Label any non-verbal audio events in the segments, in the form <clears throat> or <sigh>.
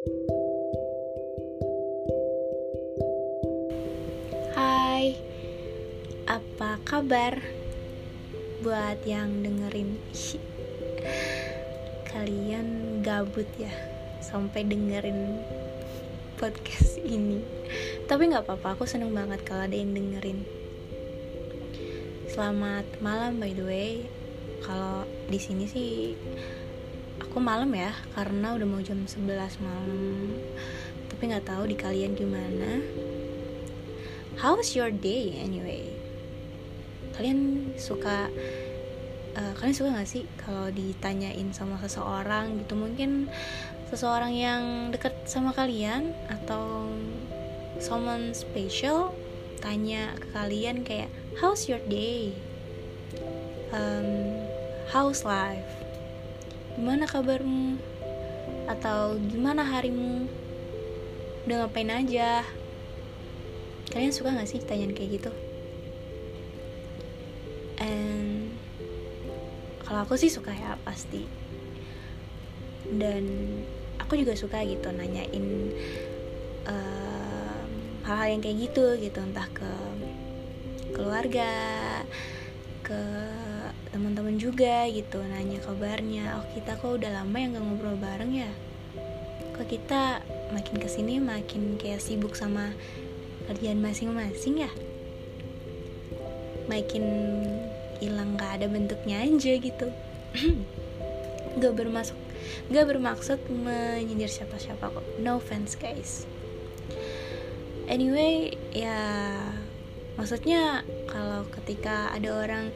Hai, apa kabar? Buat yang dengerin? <laughs> Kalian gabut ya Sampai dengerin podcast ini. Tapi gak apa-apa, aku seneng banget kalau ada yang dengerin. Selamat malam by the way. Kalau di sini sih Aku malam ya Karena udah mau jam 11 malam Tapi gak tahu di kalian gimana How's your day anyway? Kalian suka uh, kalian suka gak sih kalau ditanyain sama seseorang gitu mungkin seseorang yang dekat sama kalian atau someone special tanya ke kalian kayak how's your day? Um, how's life? Gimana kabarmu? Atau gimana harimu? Udah ngapain aja? kalian suka gak sih ditanyain kayak gitu and kalau aku sih suka ya pasti dan aku juga suka gitu nanyain hal-hal uh, yang kayak gitu gitu entah ke keluarga ke teman-teman juga gitu nanya kabarnya. Oh kita kok udah lama yang gak ngobrol bareng ya? Kok kita makin ke sini makin kayak sibuk sama kerjaan masing-masing ya? Makin hilang gak ada bentuknya aja gitu. <clears throat> Gak bermaksud gak bermaksud menyindir siapa-siapa kok. No offense guys. Anyway ya maksudnya kalau ketika ada orang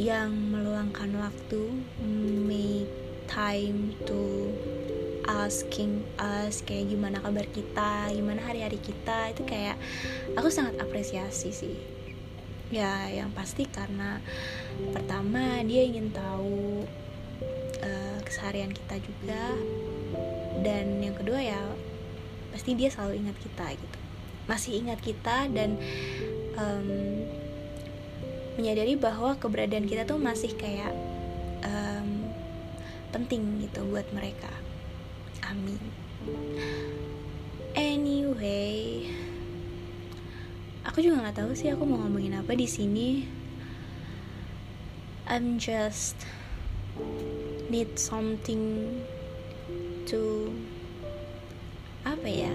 yang meluangkan waktu make time to asking us kayak gimana kabar kita gimana hari-hari kita itu kayak aku sangat apresiasi sih. Ya yang pasti karena pertama dia ingin tahu uh, keseharian kita juga dan yang kedua ya pasti dia selalu ingat kita gitu. Masih ingat kita dan um, menyadari bahwa keberadaan kita tuh masih kayak um, penting gitu buat mereka. Amin. Anyway aku juga nggak tahu sih aku mau ngomongin apa di sini. I'm just need something to apa ya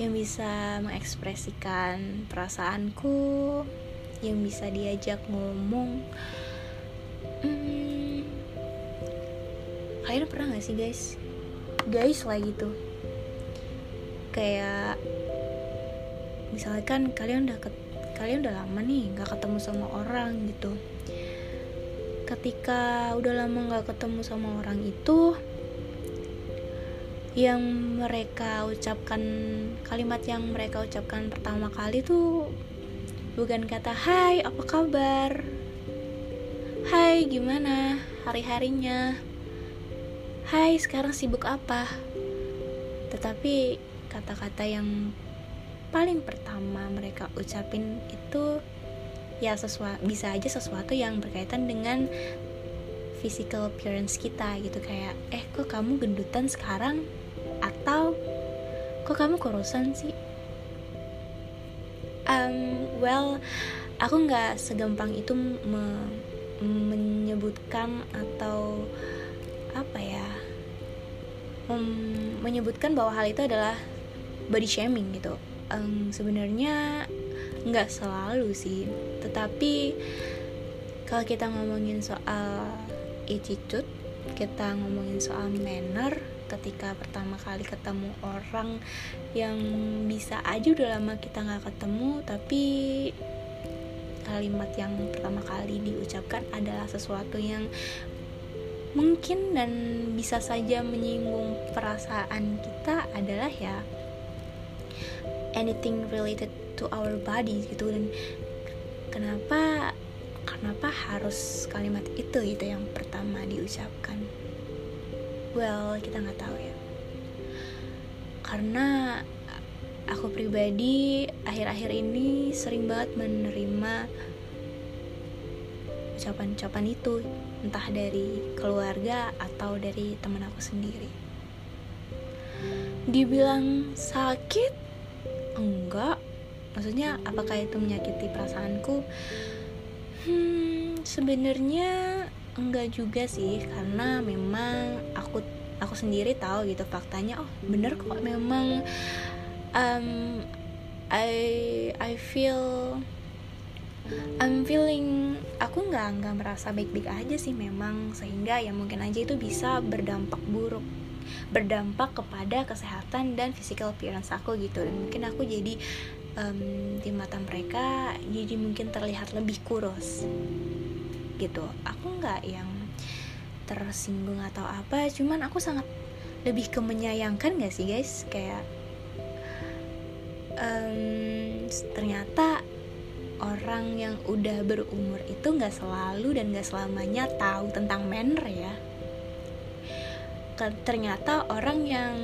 yang bisa mengekspresikan perasaanku yang bisa diajak ngomong. Hmm, kalian pernah gak sih guys? Guys lah gitu. Kayak misalkan kalian udah ke, kalian udah lama nih nggak ketemu sama orang gitu. Ketika udah lama nggak ketemu sama orang itu yang mereka ucapkan kalimat yang mereka ucapkan pertama kali tuh bukan kata hai apa kabar? Hai gimana hari-harinya? Hai sekarang sibuk apa? Tetapi kata-kata yang paling pertama mereka ucapin itu ya sesuatu bisa aja sesuatu yang berkaitan dengan physical appearance kita gitu. Kayak eh kok kamu gendutan sekarang? Atau kok kamu kurusan sih well aku nggak segampang itu me menyebutkan atau apa ya menyebutkan bahwa hal itu adalah body shaming gitu. Um, sebenarnya nggak selalu sih tetapi kalau kita ngomongin soal attitude kita ngomongin soal manner ketika pertama kali ketemu orang yang bisa aja udah lama kita nggak ketemu tapi kalimat yang pertama kali diucapkan adalah sesuatu yang mungkin dan bisa saja menyinggung perasaan kita adalah ya anything related to our body gitu. Dan kenapa kenapa harus kalimat itu gitu yang pertama diucapkan well kita nggak tahu ya. Karena aku pribadi akhir-akhir ini sering banget menerima ucapan-ucapan itu entah dari keluarga atau dari teman aku sendiri. Dibilang sakit? Enggak. Maksudnya apakah itu menyakiti perasaanku? Hmm sebenarnya enggak juga sih karena memang aku aku sendiri tahu gitu faktanya oh bener kok memang um, I I feel I'm feeling aku nggak nggak merasa baik-baik aja sih memang sehingga ya mungkin aja itu bisa berdampak buruk berdampak kepada kesehatan dan physical appearance aku gitu. Dan mungkin aku jadi um, di mata mereka jadi mungkin terlihat lebih kurus gitu. Aku nggak yang tersinggung atau apa cuman aku sangat lebih ke menyayangkan gak sih guys? Kayak um, ternyata orang yang udah berumur itu nggak selalu dan nggak selamanya tahu tentang manner ya. Ternyata orang yang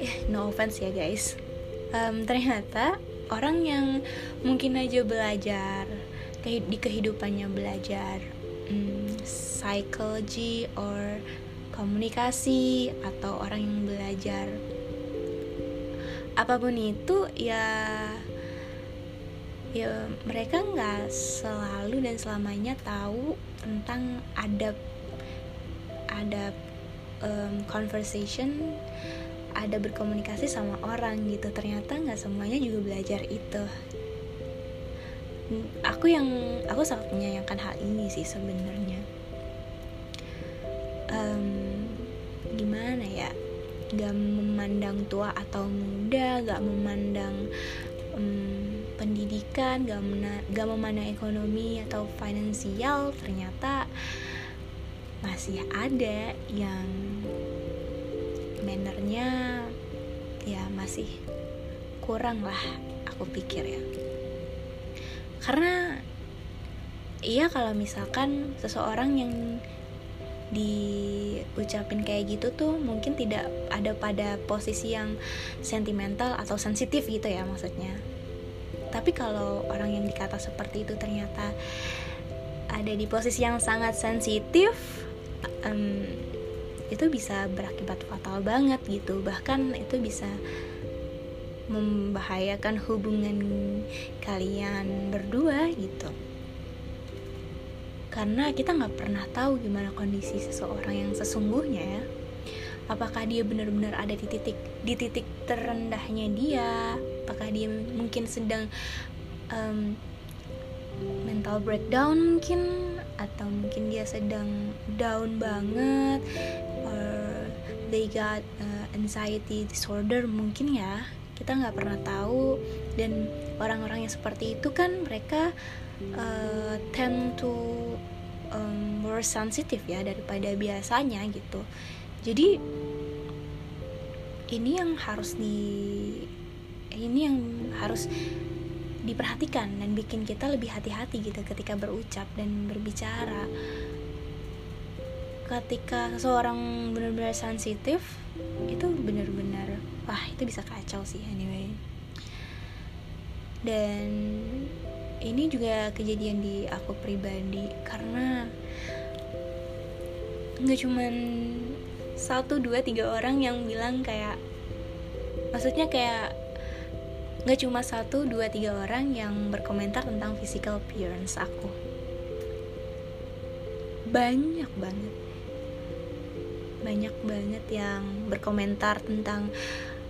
eh, no offense ya guys. Um, ternyata orang yang mungkin aja belajar di kehidupannya belajar um, psychology or komunikasi atau orang yang belajar. Apa pun itu ya ya mereka nggak selalu dan selamanya tahu tentang adab adab um, conversation ada berkomunikasi sama orang gitu. Ternyata nggak semuanya juga belajar itu aku yang aku sangat menyayangkan hal ini sih sebenarnya. Um, gimana ya? Gak memandang tua atau muda gak memandang um, pendidikan gak, mena, gak memandang ekonomi atau finansial ternyata masih ada yang mannernya ya masih kurang lah aku pikir ya karena iya kalau misalkan seseorang yang diucapin kayak gitu tuh mungkin tidak ada pada posisi yang sentimental atau sensitif gitu ya maksudnya. Tapi kalau orang yang dikata seperti itu ternyata ada di posisi yang sangat sensitif um, itu bisa berakibat fatal banget gitu. Bahkan itu bisa membahayakan hubungan kalian berdua gitu. Karena kita nggak pernah tahu gimana kondisi seseorang yang sesungguhnya ya. Apakah dia benar-benar ada di titik di titik terendahnya dia? Apakah dia mungkin sedang um, mental breakdown mungkin? Atau mungkin dia sedang down banget? Or they got uh, anxiety disorder mungkin ya kita nggak pernah tahu. Dan orang-orang yang seperti itu kan mereka uh, tend to um, more sensitive ya daripada biasanya gitu. Jadi ini yang harus di ini yang harus diperhatikan dan bikin kita lebih hati-hati gitu ketika berucap dan berbicara. Ketika seorang benar-benar sensitif itu benar-benar wah itu bisa kacau sih anyway. Dan ini juga kejadian di aku pribadi karena nggak cuman satu dua tiga orang yang bilang kayak maksudnya kayak nggak cuma satu dua tiga orang yang berkomentar tentang physical appearance aku. Banyak banget. Banyak banget yang berkomentar tentang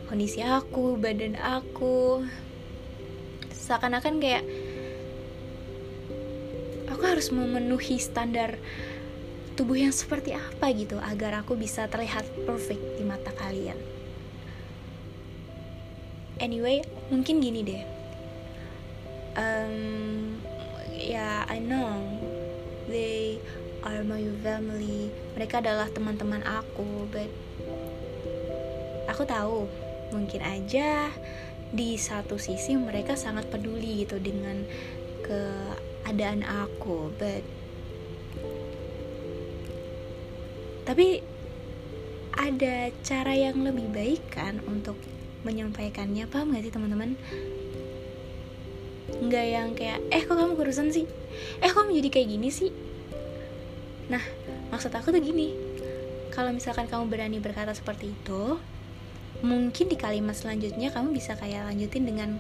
kondisi aku badan aku seakan-akan kayak aku harus memenuhi standar tubuh yang seperti apa gitu agar aku bisa terlihat perfect di mata kalian. Anyway, mungkin gini deh. Um, ya, yeah, I know they are my family. Mereka adalah teman-teman aku, but aku tahu mungkin aja di satu sisi mereka sangat peduli gitu dengan ke keadaan aku but tapi ada cara yang lebih baik kan untuk menyampaikannya paham gak sih teman-teman? Nggak yang kayak eh kok kamu kurusan sih? Eh kok kamu jadi kayak gini sih? Nah maksud aku tuh gini. Kalau misalkan kamu berani berkata seperti itu mungkin di kalimat selanjutnya kamu bisa kayak lanjutin dengan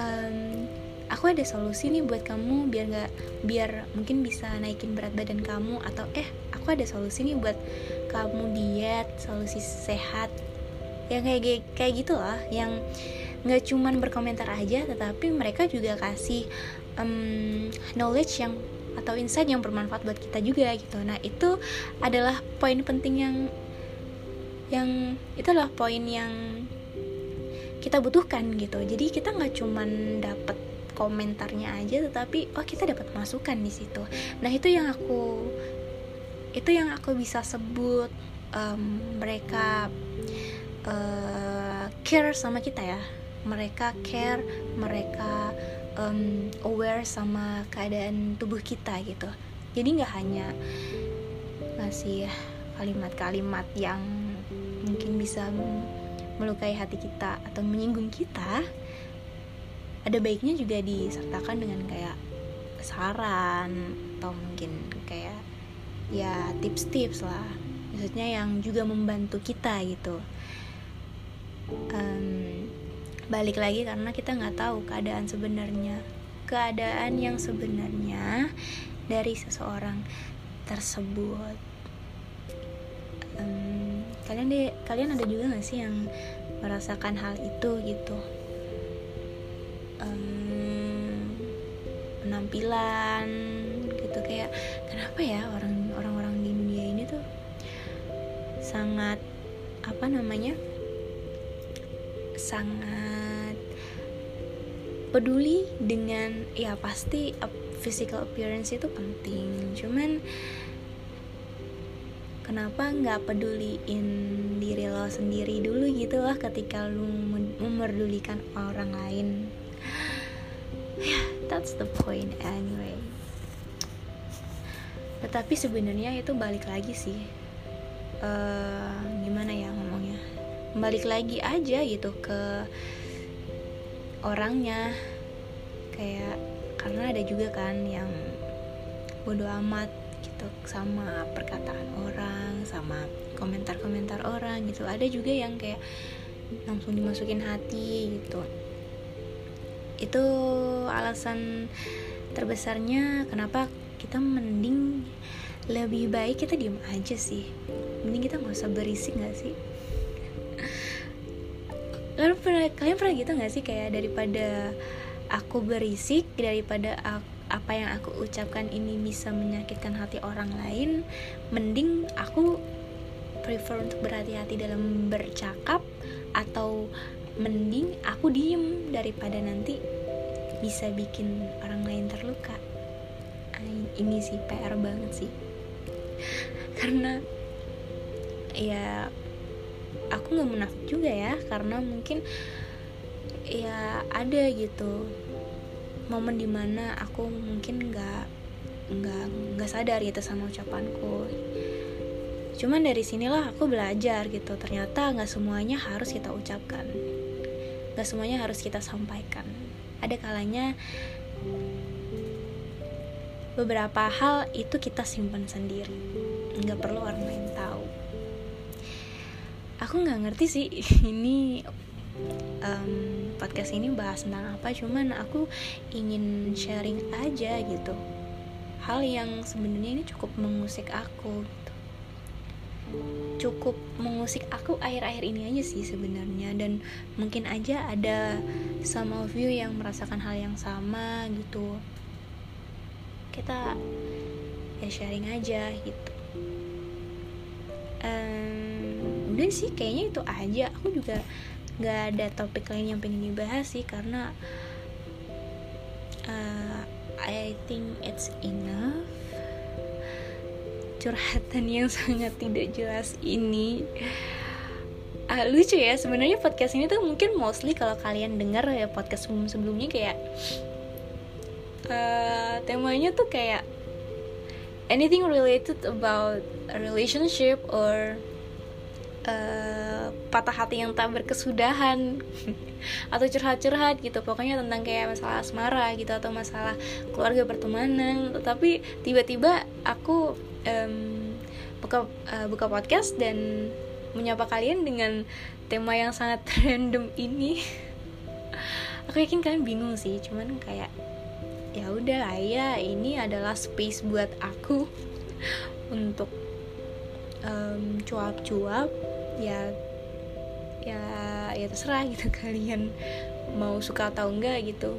um, aku ada solusi nih buat kamu biar nggak biar mungkin bisa naikin berat badan kamu atau eh aku ada solusi nih buat kamu diet solusi sehat. Yang kayak kayak gitu lah yang nggak cuman berkomentar aja tetapi mereka juga kasih um, knowledge yang atau insight yang bermanfaat buat kita juga gitu. Nah itu adalah poin penting yang yang itulah poin yang kita butuhkan gitu. Jadi kita nggak cuman dapet komentarnya aja tetapi oh kita dapat masukan di situ. Nah itu yang aku itu yang aku bisa sebut um, mereka uh, care sama kita ya. Mereka care mereka um, aware sama keadaan tubuh kita gitu. Jadi nggak hanya ngasih kalimat-kalimat yang mungkin bisa melukai hati kita atau menyinggung kita ada baiknya juga disertakan dengan kayak saran atau mungkin kayak ya tips-tips lah. Maksudnya yang juga membantu kita gitu. Um, balik lagi karena kita nggak tahu keadaan sebenarnya. Keadaan yang sebenarnya dari seseorang tersebut. Um, kalian deh kalian ada juga nggak sih yang merasakan hal itu gitu? Um, penampilan gitu kayak kenapa ya orang orang-orang di dunia ini tuh sangat apa namanya sangat peduli dengan ya pasti physical appearance itu penting. Cuman kenapa nggak peduliin diri lo sendiri dulu gitu lah ketika lu memerdulikan orang lain? Ya that's the point anyway. Tetapi sebenarnya itu balik lagi sih. Uh, gimana ya ngomongnya? Balik lagi aja gitu ke orangnya. Kayak karena ada juga kan yang bodoh amat gitu sama perkataan orang sama komentar-komentar orang gitu. Ada juga yang kayak langsung dimasukin hati gitu. Itu alasan terbesarnya kenapa kita mending lebih baik kita diem aja sih. Mending kita nggak usah berisik nggak sih? Lalu pernah kalian pernah gitu nggak sih kayak daripada aku berisik daripada aku apa yang aku ucapkan ini bisa menyakitkan hati orang lain mending aku prefer untuk berhati-hati dalam bercakap atau mending aku diem daripada nanti bisa bikin orang lain terluka. Ini sih PR banget sih. Karena ya aku nggak menafik juga ya karena mungkin ya ada gitu momen di mana aku mungkin nggak nggak nggak sadar gitu sama ucapanku. Cuman dari sinilah aku belajar gitu ternyata nggak semuanya harus kita ucapkan. Nggak semuanya harus kita sampaikan. Ada kalanya beberapa hal itu kita simpan sendiri. Nggak perlu orang lain tahu. Aku nggak ngerti sih <laughs> ini um, podcast ini bahas tentang apa cuman aku ingin sharing aja gitu. Hal yang sebenarnya ini cukup mengusik aku gitu. cukup mengusik aku akhir-akhir ini aja sih sebenarnya dan mungkin aja ada sama view yang merasakan hal yang sama gitu. Kita ya sharing aja gitu. Um, udah sih kayaknya itu aja. Aku juga nggak ada topik lain yang pengen dibahas sih karena uh, I think it's enough. Curhatan yang <laughs> sangat tidak jelas ini. Uh, lucu ya sebenarnya podcast ini tuh mungkin mostly kalau kalian dengar ya podcast sebelum sebelumnya kayak uh, temanya tuh kayak anything related about a relationship or uh, patah hati yang tak berkesudahan <laughs> atau curhat-curhat gitu. Pokoknya tentang kayak masalah asmara gitu atau masalah keluarga pertemanan. Tapi tiba-tiba aku um, buka uh, buka podcast dan menyapa kalian dengan tema yang sangat <laughs> random ini. Aku yakin kalian bingung sih cuman kayak ya udah ya ini adalah space buat aku untuk um, cuap-cuap ya ya ya terserah gitu <laughs> kalian mau suka atau enggak gitu.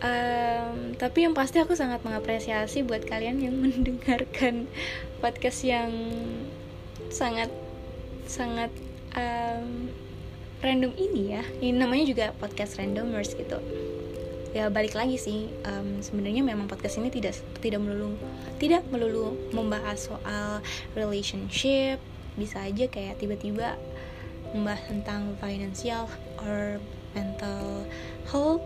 Um, tapi yang pasti aku sangat mengapresiasi buat kalian yang <laughs> mendengarkan podcast yang sangat sangat um, random ini ya. Ini namanya juga podcast randomers gitu ya balik lagi sih um, sebenarnya memang podcast ini tidak tidak melulu tidak melulu membahas soal relationship. Bisa aja kayak tiba-tiba membahas tentang financial or mental health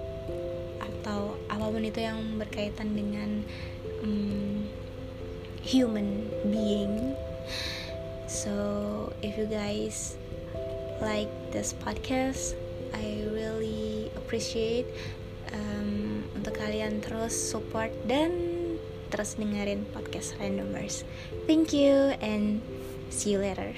atau apa pun itu yang berkaitan dengan um, human being. So if you guys like this podcast I really appreciate um, untuk kalian terus support dan terus dengerin podcast Randomers. Thank you and see you later.